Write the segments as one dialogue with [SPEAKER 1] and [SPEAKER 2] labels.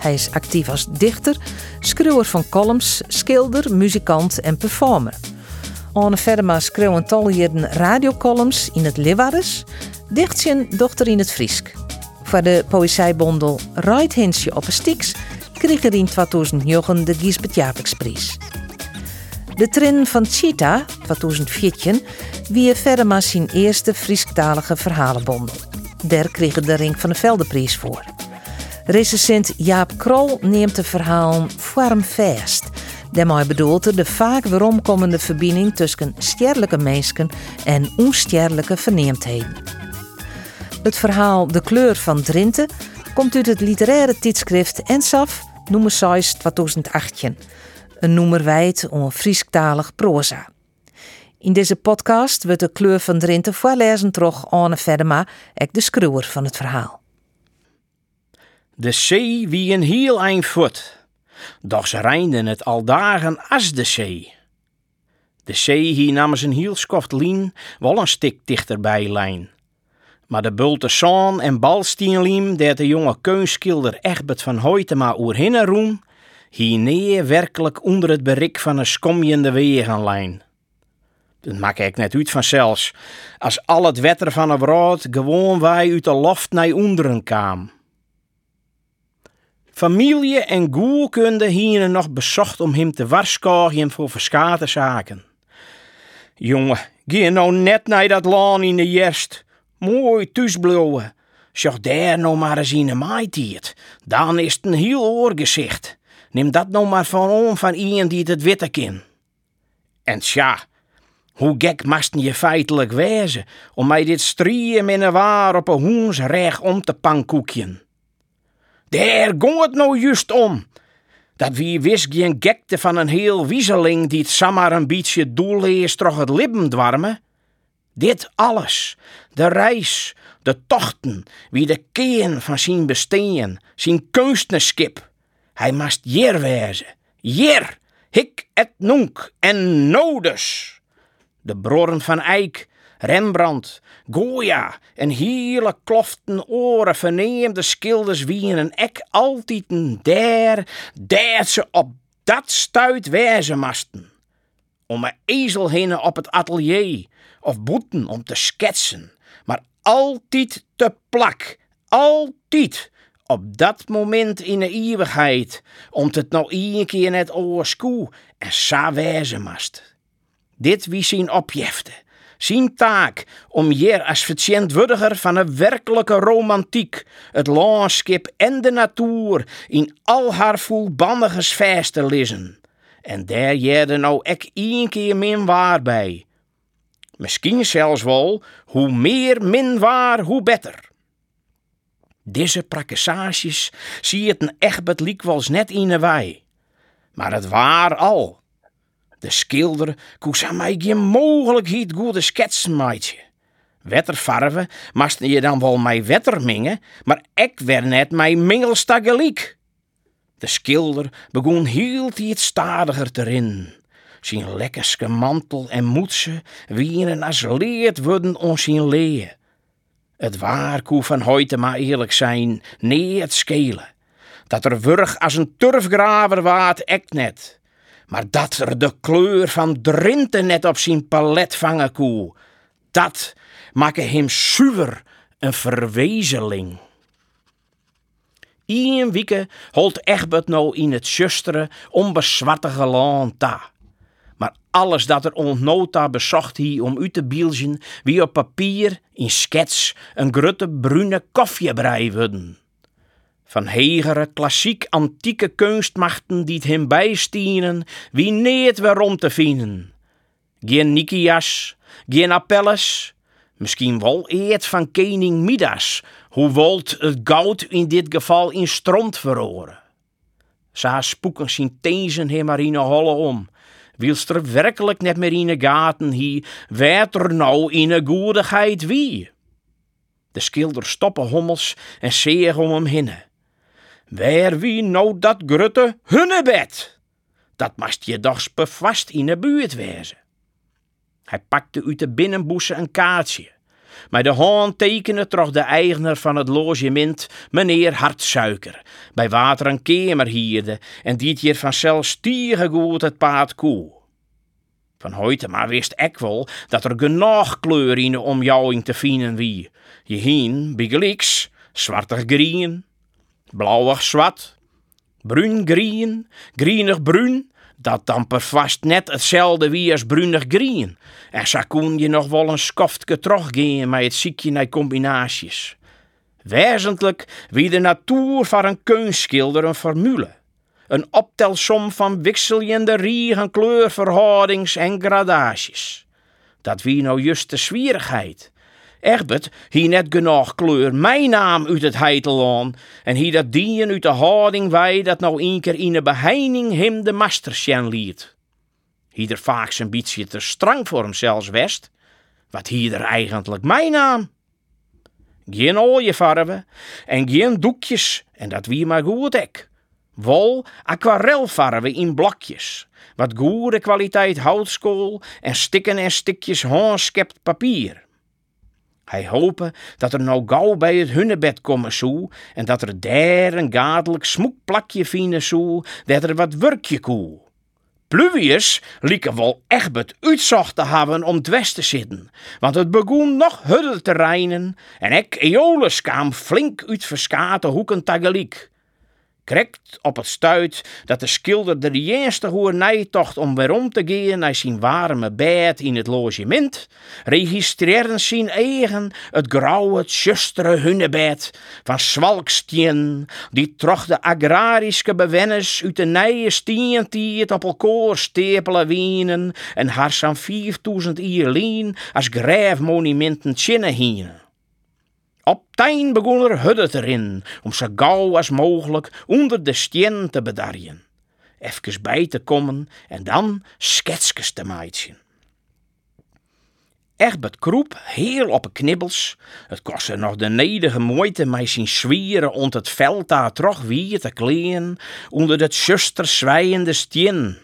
[SPEAKER 1] Hij is actief als dichter, schreeuwer van columns, schilder, muzikant en performer. Arne Verdema schreeuwt een tal radiocolumns in het Leeuwarders, dicht zijn dochter in het Friesk. Voor de poëzijbondel Right Hinsje op een Stiks kreeg er in 2009 de Gisbert Japeksprijs. De Trin van Cheetah, 2014, wie Verdema zijn eerste Friesktalige verhalenbondel. Daar kreeg de Ring van de Veldeprijs voor. Recensent Jaap Krol neemt de verhaal Farm Fast. Daarmee bedoelt de vaak weeromkomende verbinding tussen stierlijke mensen en onstierlijke verneemdheden. Het verhaal De kleur van Drenthe komt uit het literaire tijdschrift Ensaf, nummer 6 2018. Een noemer wijd om Friesktalig proza. In deze podcast wordt de kleur van Drenthe voorlezen terug Arne Verdema, ek de schreeuwer van het verhaal.
[SPEAKER 2] De zee wie een heel eind voet, doch ze reinden het al dagen as de zee. De zee hier nam een heel skoft lien, wel een stuk dichterbij lijn. Maar de bulte zon en balstienliem, dat de jonge keunskilder Egbert van Hoytema oerhinnen roem, hier neer werkelijk onder het berik van een skomjende wegenlijn. Dat maak ik net uit vanzelfs, als al het wetter van een brood gewoon wij uit de loft naar onderen kwam. Familie en goelkunde hingen nog bezocht om hem te waarschuwen voor verschate zaken. Jongen, ga nou net naar dat laan in de jerst. Mooi thuisblouwen. Zag daar nou maar eens in de maaitiert. Dan is het een heel oorgezicht. Neem dat nou maar van om van iemand die het witte kin. En tja, hoe gek masten je feitelijk wezen om mij dit strieën met een waar op een hoens recht om te pankoekjen. Daar ging het nou juist om. Dat wie wist geen gekte van een heel wiezeling die het samar een beetje is toch het lippen dwarmen. Dit alles, de reis, de tochten, wie de keen van zijn besteen, zijn kunstnerskip. Hij mast hier wezen, hier, hik et nunk en nodes. De broren van Eik, Rembrandt, Goya en hele kloften oren verneemde schilders wienen ek altijd der, der ze op dat stuit wezen masten. Om een ezel heen op het atelier of boeten om te schetsen, maar altijd te plak, altijd op dat moment in de eeuwigheid, om het nou één keer net oorskoe en sa wezen mast. Dit wie zien opjefte zijn taak om hier als vertjentwürdiger van een werkelijke romantiek, het landschap en de natuur in al haar voelbandige sfeer te lezen. En daar jerde nou ek één keer min waar bij. Misschien zelfs wel, hoe meer min waar, hoe beter. Deze prakkesages zie het een echt liek net in de wei. Maar het waar al. De schilder koes aan mij geen mogelijkheid goede schetsen maatje. Wetterfarven masten je dan wel mij wetter mingen, maar ik werd net mijn mingelstageliek. De schilder begon heel het stadiger te rinnen. Zijn lekkerske mantel en moedse wieren als leerd worden ons zien leeën. Het waar koe van heute maar eerlijk zijn, nee het skelen. Dat er wurg als een turfgraver waard ek net. Maar dat er de kleur van Drenthe net op zijn palet vangen koe, dat maakte hem zuiver een verwezeling. Ien wieke holt Egbert nou in het zusteren onbezwartige land. Maar alles dat er ontnota bezocht hij om u te bielzen, wie op papier, in schets, een grutte brune koffiebrei worden van hegere klassiek antieke kunstmachten die hem bijstienen, wie neet waarom te vinden. Geen Nikias, geen Apelles, misschien wel eet van koning Midas, hoe wolt het goud in dit geval in stront verroren. Sa spoeken zien tezen hem maar in holle om. Wilst er werkelijk net meer in de gaten hier, werd er nou in de goedigheid wie? De schilder stoppen hommels en zeer om hem heen. Waar wie nou dat grutte hunnebed? Dat mast je doch bevast in de buurt wezen. Hij pakte uit de binnenboezen een kaartje. Met de hand tekende toch de eigenaar van het logement, meneer Hartsuiker, bij water een kamer hierde en dit hier vanzelf goed het paard koe. Van maar wist ik wel dat er genoeg kleur in de omjouwing te vinden wie. Je heen, bigeliks, zwartig green, blauwig zwart, bruin green, greenig bruin, dat dan per vast net hetzelfde wie als bruinig green. En zo kon je nog wel een skoftje teruggaan met het ziekje naar combinaties. Wezenlijk wie de natuur van een kunstschilder een formule. Een optelsom van wisselende riegen kleurverhoudings en gradaties. Dat wie nou juist de zwierigheid. Egbert hier net genoeg kleur mijn naam uit het heitelaan en hier dat dien uit de houding wij dat nou een keer in de beheining hem de mastersjen liet. Hier er vaak zijn beetje te strang voor hem zelfs west. Wat hier er eigenlijk mijn naam? Geen oliefarben en geen doekjes en dat wie maar goed ek. Wol aquarelfarben in blokjes. Wat goede kwaliteit houtskool en stikken en stikjes handskept papier. Hij hopen dat er nou gauw bij het hunnebed komen zou en dat er daar een gadelijk smoekplakje vinden zou, dat er wat werkje koe. Pluvius lieken wel echt het uitzocht te hebben om dwest te zitten, want het begon nog huddel te reinen en ik Eolus kwam flink uit verskate hoeken tegelijk. Krekt op het stuit dat de schilder de eerste hoer tocht om weer om te gaan naar zijn warme bed in het logement, registreerden zijn eigen het grauwe, tjustere hunnebed van zwalksteen, die troch de agrarische bewennis uit de nieuwe stientijd op elkaar stepelen wienen en haar zo'n 5000 jaar als grijfmonumenten chinnen hingen. Op tijn begon er hudde erin, om zo gauw als mogelijk onder de steen te bedarjen. Even bij te komen en dan sketskes te maken. Egbert kroep heel op knibbels. Het kostte nog de nedige moeite mij zijn zwieren ont het veld daar toch weer te kleen onder het zuster zwijende steen.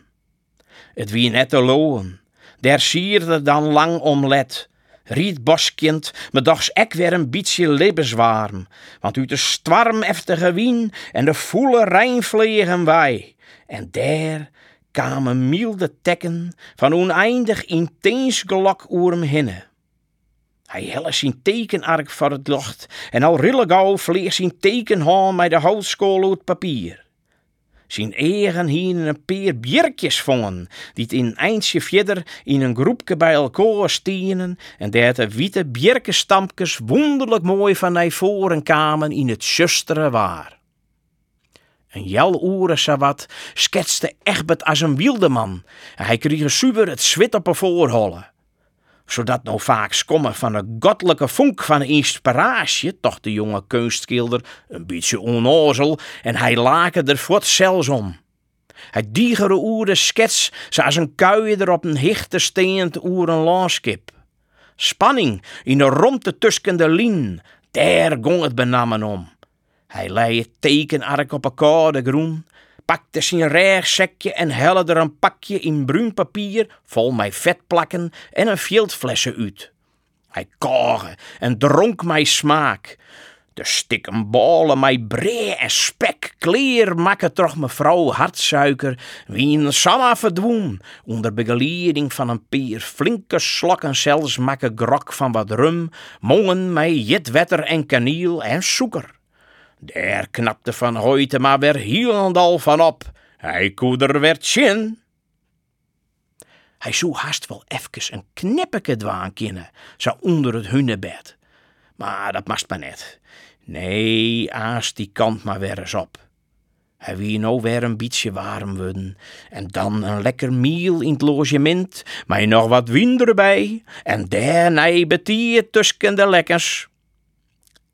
[SPEAKER 2] Het wie net te loon. Der sierde dan lang omlet riet boskind, me dachts ek weer een beetje levenswarm, want uit de storm eftige wien en de voele rein vliegen wij. En daar kwamen milde tekken van oneindig intens gelok oer hinne. Hij helle zijn tekenark voor het locht en al rille gauw vleeg zijn tekenhaan met de houtskool uit papier. Zijn eigen hier een paar bjerkjes vongen, die in eindje verder in een groepje bij elkaar stienen en daar de witte bjerkenstampjes wonderlijk mooi van naar voren kwamen in het zusteren waar. Een jel oeren sawat schetste Egbert als een wildeman en hij kreeg super het zwit op een zodat nou vaak skommen van een goddelijke vonk van inspiratie, toch de jonge kunstschilder een beetje onnozel en hij laken er voort zelfs om. Hij diegere oer de skets zoals een kuier er op een hichte steend oer een landskip. Spanning in de romte tussen de lien, daar gong het benamen om. Hij lei tekenark op een koude groen, pakte zijn reagsekje en helle er een pakje in bruin papier vol met vetplakken en een veldflessen uit. Hij koge en dronk mij smaak. De stikken ballen mij bree en spek, kleer makke toch mevrouw hartsuiker, wie een samma verdwoen, onder begeleiding van een peer flinke slokken zelfs makke grok van wat rum, mongen mij jitwetter en kaniel en zoeker. Der knapte van Hoyte maar weer hielendal van op. Hij koeder werd chin. Hij zou haast wel even een knippeke dwaan kennen, zo onder het hunnebed. Maar dat mast maar net. Nee, aas die kant maar weer eens op. Hij wie nou weer een beetje warm worden. En dan een lekker miel in het logement, maar nog wat wien erbij. En daarna betier tussen de lekkers.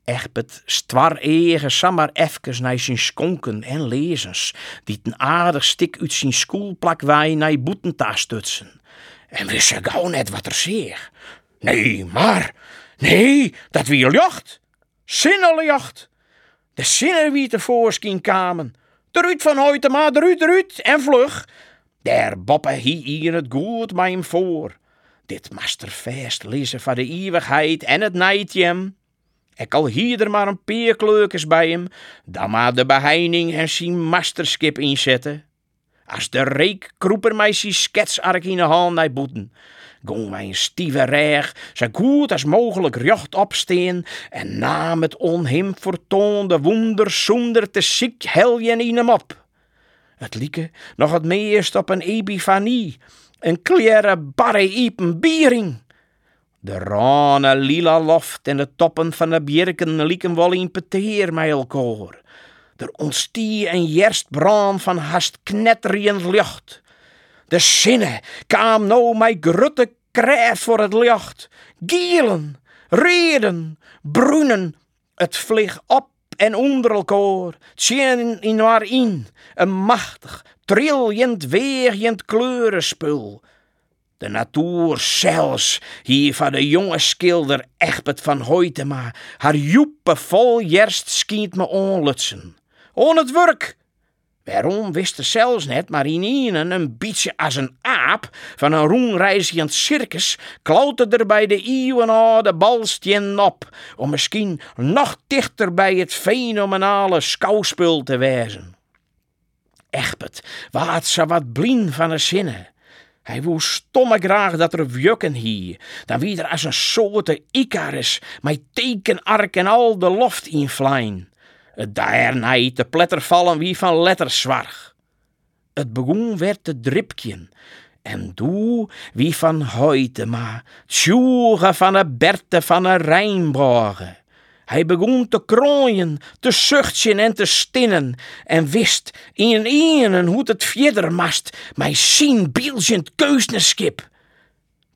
[SPEAKER 2] Egbert stwar egen samar efkes naar zijn skonken en lezens, die een aardig stik uit zijn schoolplak wij naar boetenta stutsen. En wist ze gauw net wat er zeer. Nee, maar, nee, dat wie jacht. Zinneljacht. De zinnen wie tevoorschijn kamen. Eruit van heute maar, eruit, eruit, en vlug. Der boppe hier het goed mij hem voor. Dit masterfeest lezen van de eeuwigheid en het nijtjem. Ik al hier er maar een peerkleukers bij hem, dan maar de beheining en zijn masterskip inzetten. Als de reek kroeper mij zijn sketsark in de hand naar boeten. Gon wij stieve reg, zo goed als mogelijk recht opsteen en naam het onhim vertoonde wonder zonder te ziek heljen in hem op. Het lieke nog het meest op een epifanie, een klere barre iepen biering. De rane lila loft en de toppen van de bjerken lieken wel in peteer met elkaar. Er ontstie een jerstbrand van haast knetterend licht. De zinnen kwam nou mij grutte krijt voor het licht. Gielen, reden, bruinen, het vlieg op en onder elkaar. Tjen in waar in, een machtig, triljend, weerjend kleurenspul. De natuur zelfs, hier van de jonge schilder Egbert van Hoytema, haar joepe vol jerst schijnt me onlutsen. On het werk! Waarom wist ze zelfs net, maar in een een beetje als een aap van een roenreizend circus klauterde er bij de eeuwenoude balstien op, om misschien nog dichter bij het fenomenale schouwspul te wijzen. Egbert waard ze wat blind van de zinnen. Hij woe stomme graag dat er wjukken hier, dan wie er als een soort Icarus, met tekenark en al de loft in vlijn. Het daarna te pletter vallen wie van letterzwarg. Het begon werd te dripkjen, en doe wie van Hoytema, tjoege van de Berte van de Rijnborgen. Hij begon te krooien, te zuchtjen en te stinnen, en wist in enen hoe het vierder mast, mij zien bielzend keusneskip.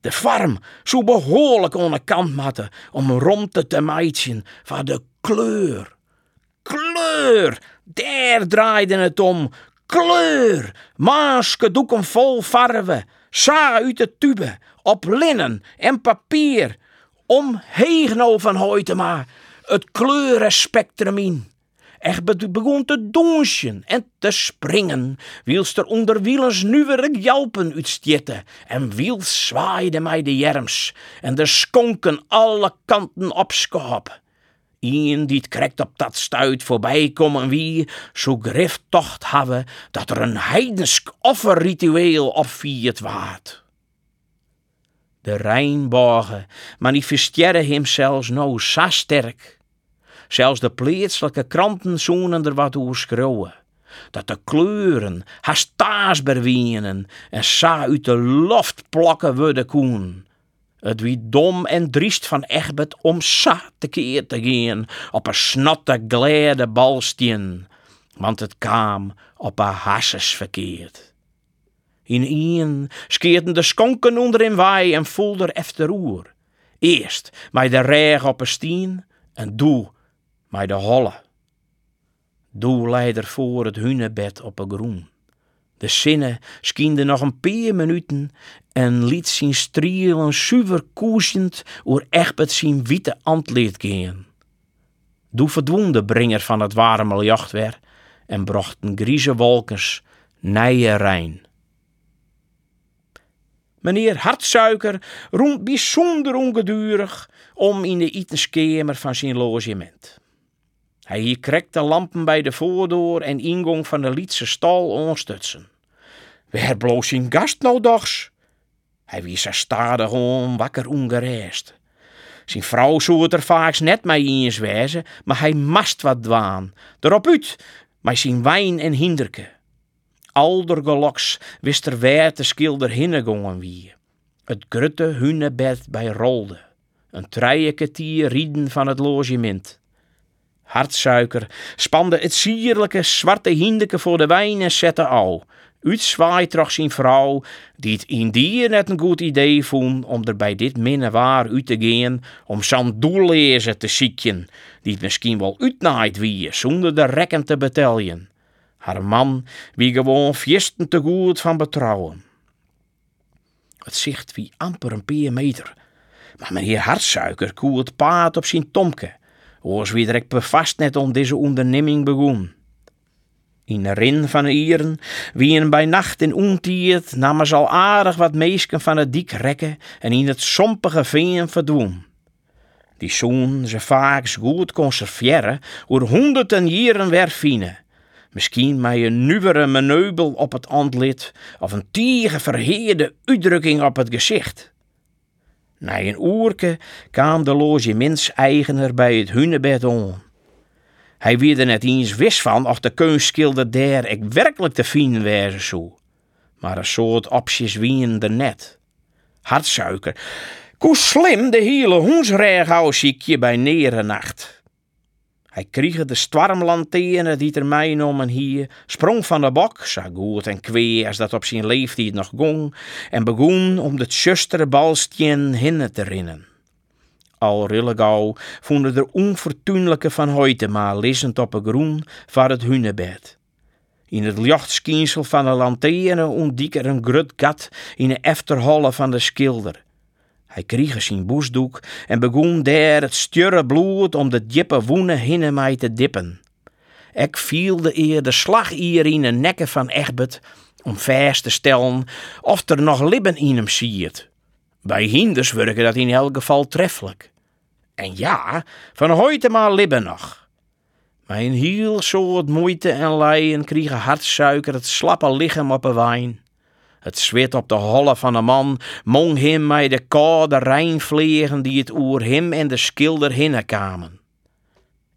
[SPEAKER 2] De farm zo behoorlijk matte om rond te meidjen van de kleur. Kleur, daar draaide het om. Kleur, maaske doeken vol farven, sa uit de tube, op linnen en papier, om hegno van Hoytema, het kleurenspectrum in. Echt begon te donsjen en te springen, wiels er onder wielens nuwere jalpen uitstjette, en wiels zwaaide mij de jerms, en de skonken alle kanten op schap. Ien die het krekt op dat stuit voorbij komen wie, zo tocht hebben dat er een heidensk offerritueel opvierd waard. De Rijnborgen manifesteren hem zelfs nou zo sterk. Zelfs de plaatselijke kranten zonen er wat over. Dat de kleuren hastaasbaar wienen en sa uit de loft plakken worden koen. Het wie dom en driest van Egbert om sa te keer te gaan op een snotte glade balstien, want het kwam op een hasses verkeerd. In een skeerden de skonken onder in waai en voelde efter roer. Eerst mij de reg op een stien en doe mij de holle. Doe leider voor het hunebed op een groen. De zinnen schiende nog een paar minuten en liet zijn strielen zuiver koesend oer Egbert zijn witte antleed gaan. Doe verdwon de bringer van het warme jacht weer en bracht een grieze wolkens nije Rijn. Meneer Hartsuiker roemt bijzonder ongedurig om in de etenskamer van zijn logement. Hij krekt de lampen bij de voordeur en ingang van de Lietse stal onderstutsen. Waar bloos zijn gast nou dochs? Hij wie zo stadig om, wakker ongereest. Zijn vrouw zou het er vaak net mee eens wezen, maar hij mast wat dwaan. Erop uit, met zijn wijn en hinderke. Aldergeloks wist er waar de schilder hinnegongen wie. Het grutte hunebed bij rolde. Een treie kwartier rieden van het logement. Hartsuiker spande het sierlijke zwarte hindeke voor de wijn en zette al. uitzwaait toch zijn vrouw, die het in die net een goed idee vond om er bij dit minne waar uit te gaan, om zo'n doellezer te zieken, die het misschien wel uitnaait wie, zonder de rekken te betalen. Haar man wie gewoon fjesten te goed van betrouwen. Het zicht wie amper een paar meter. Maar meneer Hartsuiker koelt paard op zijn tomke. Oors wie bevast net om deze onderneming begon. In de rin van de ieren, wie een bij nacht in ontiert, namen ze al aardig wat meesken van het dik rekken en in het sompige veen verdwon. Die zoen ze vaak goed conserveren, oer honderden jaren weer Misschien met een nieuwere meneubel op het antlit of een tige verheerde uitdrukking op het gezicht. Na een oerke kwam de logementseigenaar bij het hunebed aan. Hij wierde net eens wist van of de keunschilder daar ik werkelijk te fien wezen zou. Maar een soort opties wien er net. Hartsuiker. Hoe slim de hele hoensreghousiekje bij nerenacht. Hij kreeg de stormlanterne die er mij nomen hier, sprong van de bok, zo goed en kwee als dat op zijn leeftijd nog gong, en begon om het zuster balstjen hinnen te rinnen. Al gauw vonden de onfortuinlijke van Hoytema lissend op een groen van het hunebed. In het lichtskinsel van de lanterne ontdiek er een grut gat in de efterholle van de schilder. Hij kreeg zijn boesdoek en begon daar het stjurre bloed om de diepe woenen hinnen mij te dippen. Ik viel de eer de slag hier in de nekken van Egbert om vast te stellen of er nog libben in hem siert. Bij hinders werken dat in elk geval treffelijk. En ja, van Hoytema libben nog. Mijn heel soort moeite en lijden kregen hartsuiker het slappe lichaam op een wijn. Het zwit op de holle van de man mong hem mij de koude rijnvliegen die het oer hem en de schilder hinnen kwamen.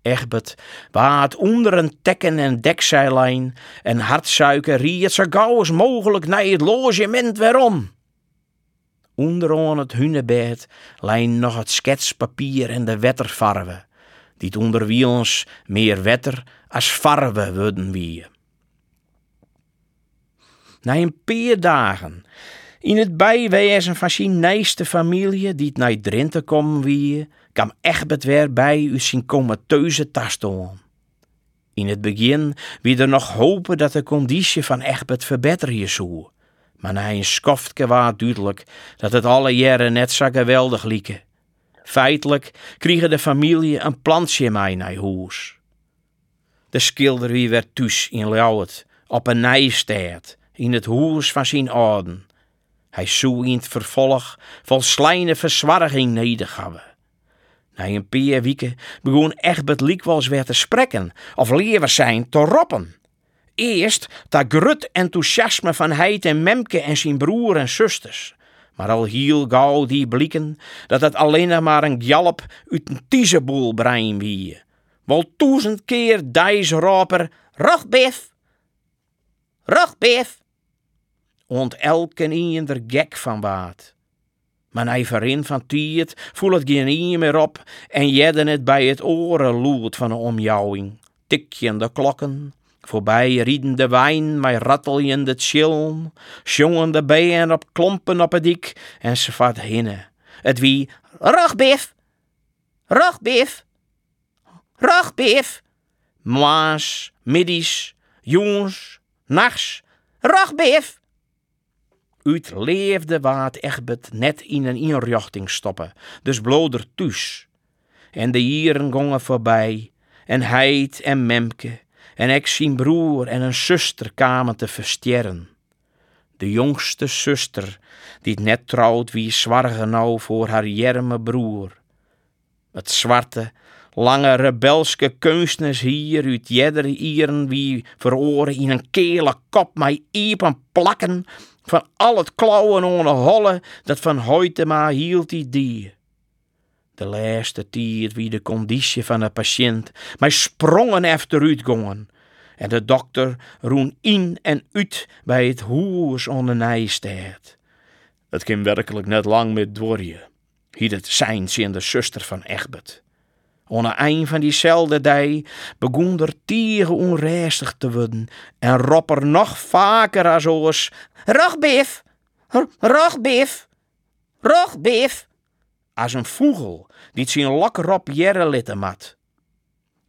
[SPEAKER 2] Egbert waat onder een tekken en dekzeilijn en hartsuiker riet zo gauw als mogelijk naar het logement weerom. Onderaan het hunebed lijn nog het schetspapier en de wetterfarve, die onder wie ons meer wetter als farve worden wie. Na een paar dagen, in het bijwezen van zijn nijste familie, die naar Drenthe komen wie, kwam Egbert weer bij u zijn comateuze tastoon. In het begin wie er nog hopen dat de conditie van Egbert verbeteren zou. Maar na een skoftke was duidelijk dat het alle jaren net zo geweldig lieke. Feitelijk kregen de familie een plantje mij naar huis. De schilder wie werd thuis in Ljouwert, op een nijstaat, in het huis van zijn ouden. Hij zou in het vervolg vol slijne verzwarging nedergabben. Na een paar weken begon Egbert Liekwals weer te spreken, of liever zijn te roppen. Eerst dat grut enthousiasme van Heid en Memke en zijn broer en zusters. Maar al heel gauw die blikken dat het alleen maar een gjalp uit een tiezeboel brein wie. Wel duizend keer dijs roper, rogbef, rogbef. Ont elke een er gek van waard. Maar hij verin van tiert voel het geen meer op en jedden het bij het oren loert van een omjouwing. Tikje de klokken, Voorbij rieden de wijn, mij ratteljende chillen, jongen de bijen op klompen op het dik en ze vat hinnen. Het wie, rogbif, rogbif, rogbif. Maas, middies, jongens, nachts, rogbif. Uit leefde waard Egbert net in een inrichting stoppen, dus bloder thuis. En de hieren gongen voorbij, en Heid en Memke, en ik zijn broer en een zuster kwamen te versterren. De jongste zuster, die net trouwt wie zwarge voor haar jerme broer. Het zwarte, lange rebelske kunstnes hier uit jedder ieren wie veroren in een kele kop mij iepen plakken van al het klauwen onder holle dat van Hoytema hield die dier. De laatste tijd wie de conditie van de patiënt mij sprongen achteruit gongen. En de dokter roen in en uit bij het hoers onder nijstaat. Het ging werkelijk net lang met dworje. Hiet het zijn in de zuster van Egbert. Onder een van diezelfde dag begon er tieren onrustig te worden en roep er nog vaker als oors: Rogbif! Rogbif! Rogbif! Als een vogel die zijn lokker op jere litten mat.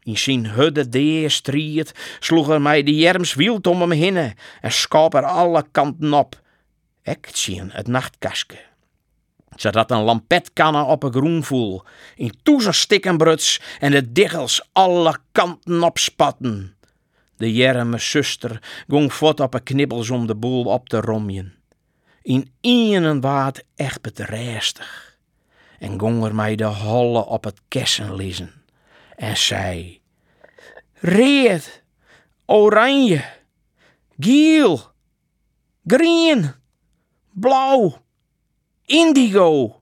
[SPEAKER 2] In zijn hudde deer striet sloeg er mij de jerms wild om hem heen en schop er alle kanten op. Ik zie het nachtkastje zodat een lampetkannen op een groen voel, in toezer stikkenbruts en de diggels alle kanten opspatten. De jerme zuster gong voort op een knibbels om de boel op te romjen. In een waard echt bedrijstig. En gong er mij de holle op het kessen lezen. En zei: Reed, oranje, geel, green, blauw indigo,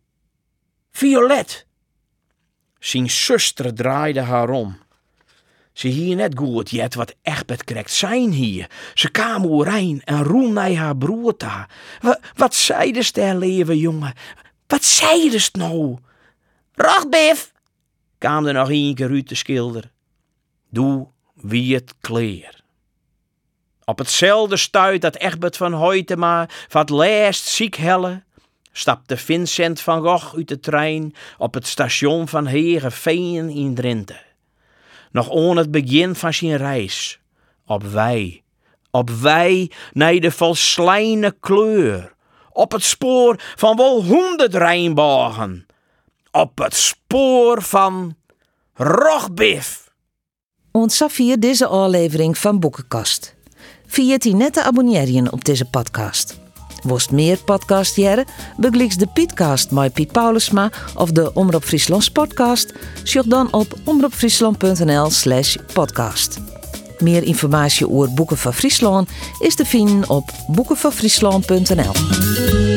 [SPEAKER 2] violet. Zijn zuster draaide haar om. Ze hier net goed jet wat echt krijgt zijn hier. Ze kwam en roem naar haar broer daar. Wat, wat zei de leven, jongen? Wat zei de nou? Rachtbif, kwam er nog een keer uit de schilder. Doe wie het kleer. Op hetzelfde stuit dat Egbert van Hoytema het laatst ziek helle, stapte Vincent van Gogh uit de trein op het station van Heerenveen in Drenthe. Nog on het begin van zijn reis. Op wij, op wij naar de volslijne kleur. Op het spoor van wel honderd rijnbogen. Op het spoor van Rogbif.
[SPEAKER 1] Ontzag vier deze aflevering van Boekenkast. Via het net te abonneren op deze podcast. Worst meer podcast jaren, bekliks de Pietcast met Piet Paulusma of de Omroep Friesland podcast, zoek dan op omroepfriesland.nl slash podcast. Meer informatie over Boeken van Friesland is te vinden op boekenvanfriesland.nl.